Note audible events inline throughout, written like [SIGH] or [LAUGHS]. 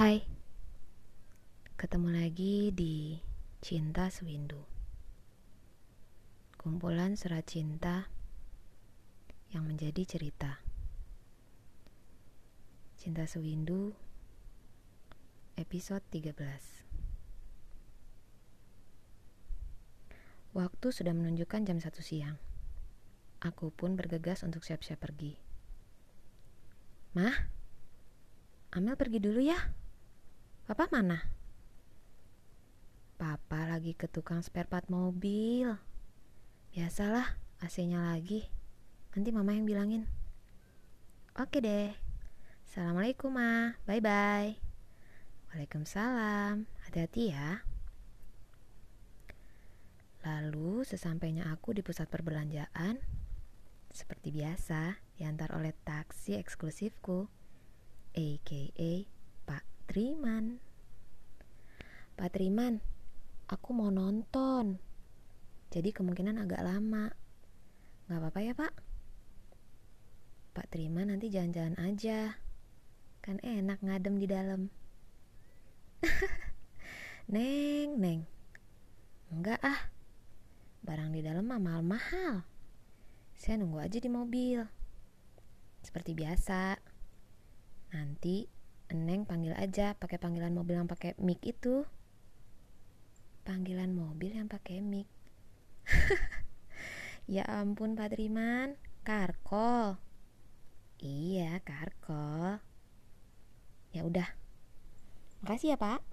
Hai, ketemu lagi di Cinta Sewindu. Kumpulan surat cinta yang menjadi cerita. Cinta Sewindu episode 13. Waktu sudah menunjukkan jam 1 siang. Aku pun bergegas untuk siap-siap pergi. Mah, Amel pergi dulu ya. Papa mana? Papa lagi ke tukang spare part mobil. Biasalah, AC-nya lagi. Nanti mama yang bilangin. Oke deh. Assalamualaikum, Ma. Bye-bye. Waalaikumsalam. Hati-hati ya. Lalu, sesampainya aku di pusat perbelanjaan, seperti biasa, diantar oleh taksi eksklusifku, a.k.a. Triman. Pak Triman, aku mau nonton. Jadi kemungkinan agak lama. Gak apa-apa ya, Pak? Pak Triman nanti jalan-jalan aja. Kan enak ngadem di dalam. [LAUGHS] neng, Neng. Enggak ah. Barang di dalam mah mahal-mahal. Saya nunggu aja di mobil. Seperti biasa. Nanti Neng panggil aja pakai panggilan mobil yang pakai mic itu. Panggilan mobil yang pakai mic. [LAUGHS] ya ampun Pak Triman, karkol. Iya, karkol. Ya udah. Makasih ya, Pak.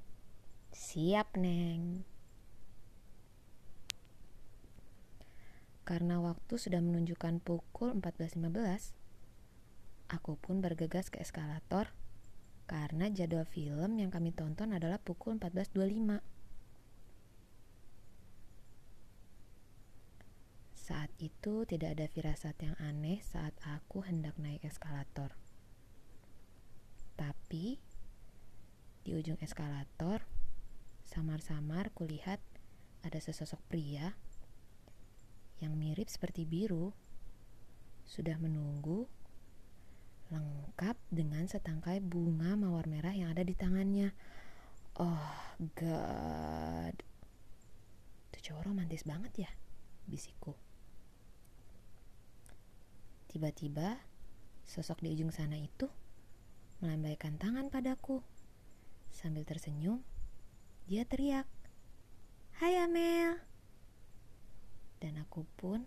Siap, Neng. Karena waktu sudah menunjukkan pukul 14.15, aku pun bergegas ke eskalator karena jadwal film yang kami tonton adalah pukul 14.25. Saat itu tidak ada firasat yang aneh saat aku hendak naik eskalator. Tapi di ujung eskalator, samar-samar kulihat ada sesosok pria yang mirip seperti biru sudah menunggu lengkap dengan setangkai bunga mawar merah yang ada di tangannya. Oh god. Itu cowok romantis banget ya, bisikku. Tiba-tiba, sosok di ujung sana itu melambaikan tangan padaku. Sambil tersenyum, dia teriak, Hai Amel! Dan aku pun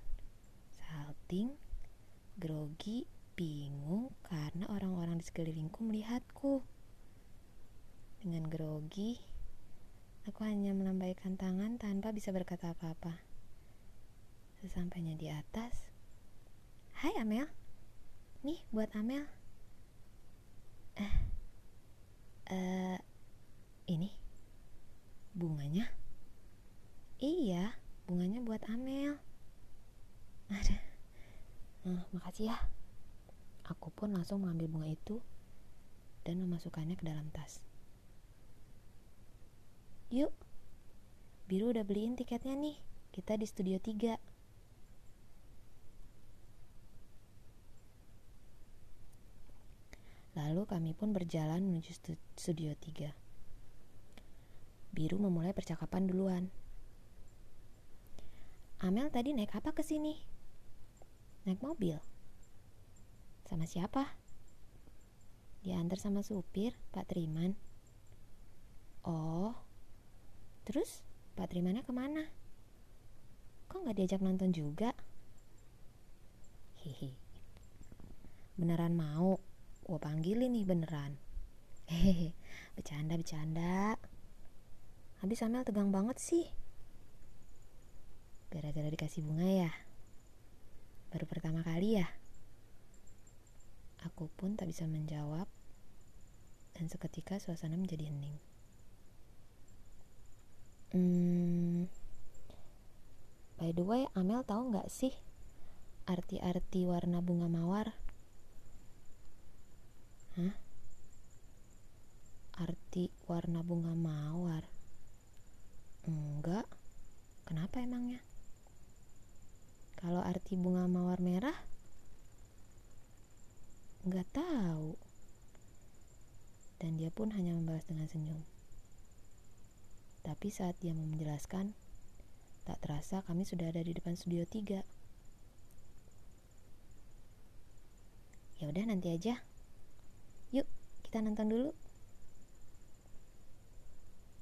salting, grogi, bingung karena orang-orang di sekelilingku melihatku. Dengan grogi, aku hanya melambaikan tangan tanpa bisa berkata apa-apa. Sesampainya di atas, Hai Amel, nih buat Amel. Eh, uh, ini bunganya? Iya, bunganya buat Amel. [LAUGHS] Ada. Nah, makasih ya. Aku pun langsung mengambil bunga itu dan memasukkannya ke dalam tas. Yuk, Biru udah beliin tiketnya nih. Kita di studio 3. Lalu kami pun berjalan menuju studio 3. Biru memulai percakapan duluan. Amel tadi naik apa ke sini? Naik mobil. Sama siapa? Diantar sama supir, Pak Triman. Oh, terus Pak Trimannya ke mana? Kok nggak diajak nonton juga? Hihi. Beneran mau? Gue panggilin nih beneran. Hehehe, bercanda bercanda. Habis Amel tegang banget sih. Gara-gara dikasih bunga ya. Baru pertama kali ya. Aku pun tak bisa menjawab dan seketika suasana menjadi hening. Hmm, by the way, Amel tahu nggak sih arti-arti warna bunga mawar? Hah? Arti warna bunga mawar? Enggak. Kenapa emangnya? Kalau arti bunga mawar merah? Nggak tahu. Dan dia pun hanya membalas dengan senyum. Tapi saat dia mau menjelaskan, tak terasa kami sudah ada di depan studio 3. Ya udah nanti aja. Yuk, kita nonton dulu.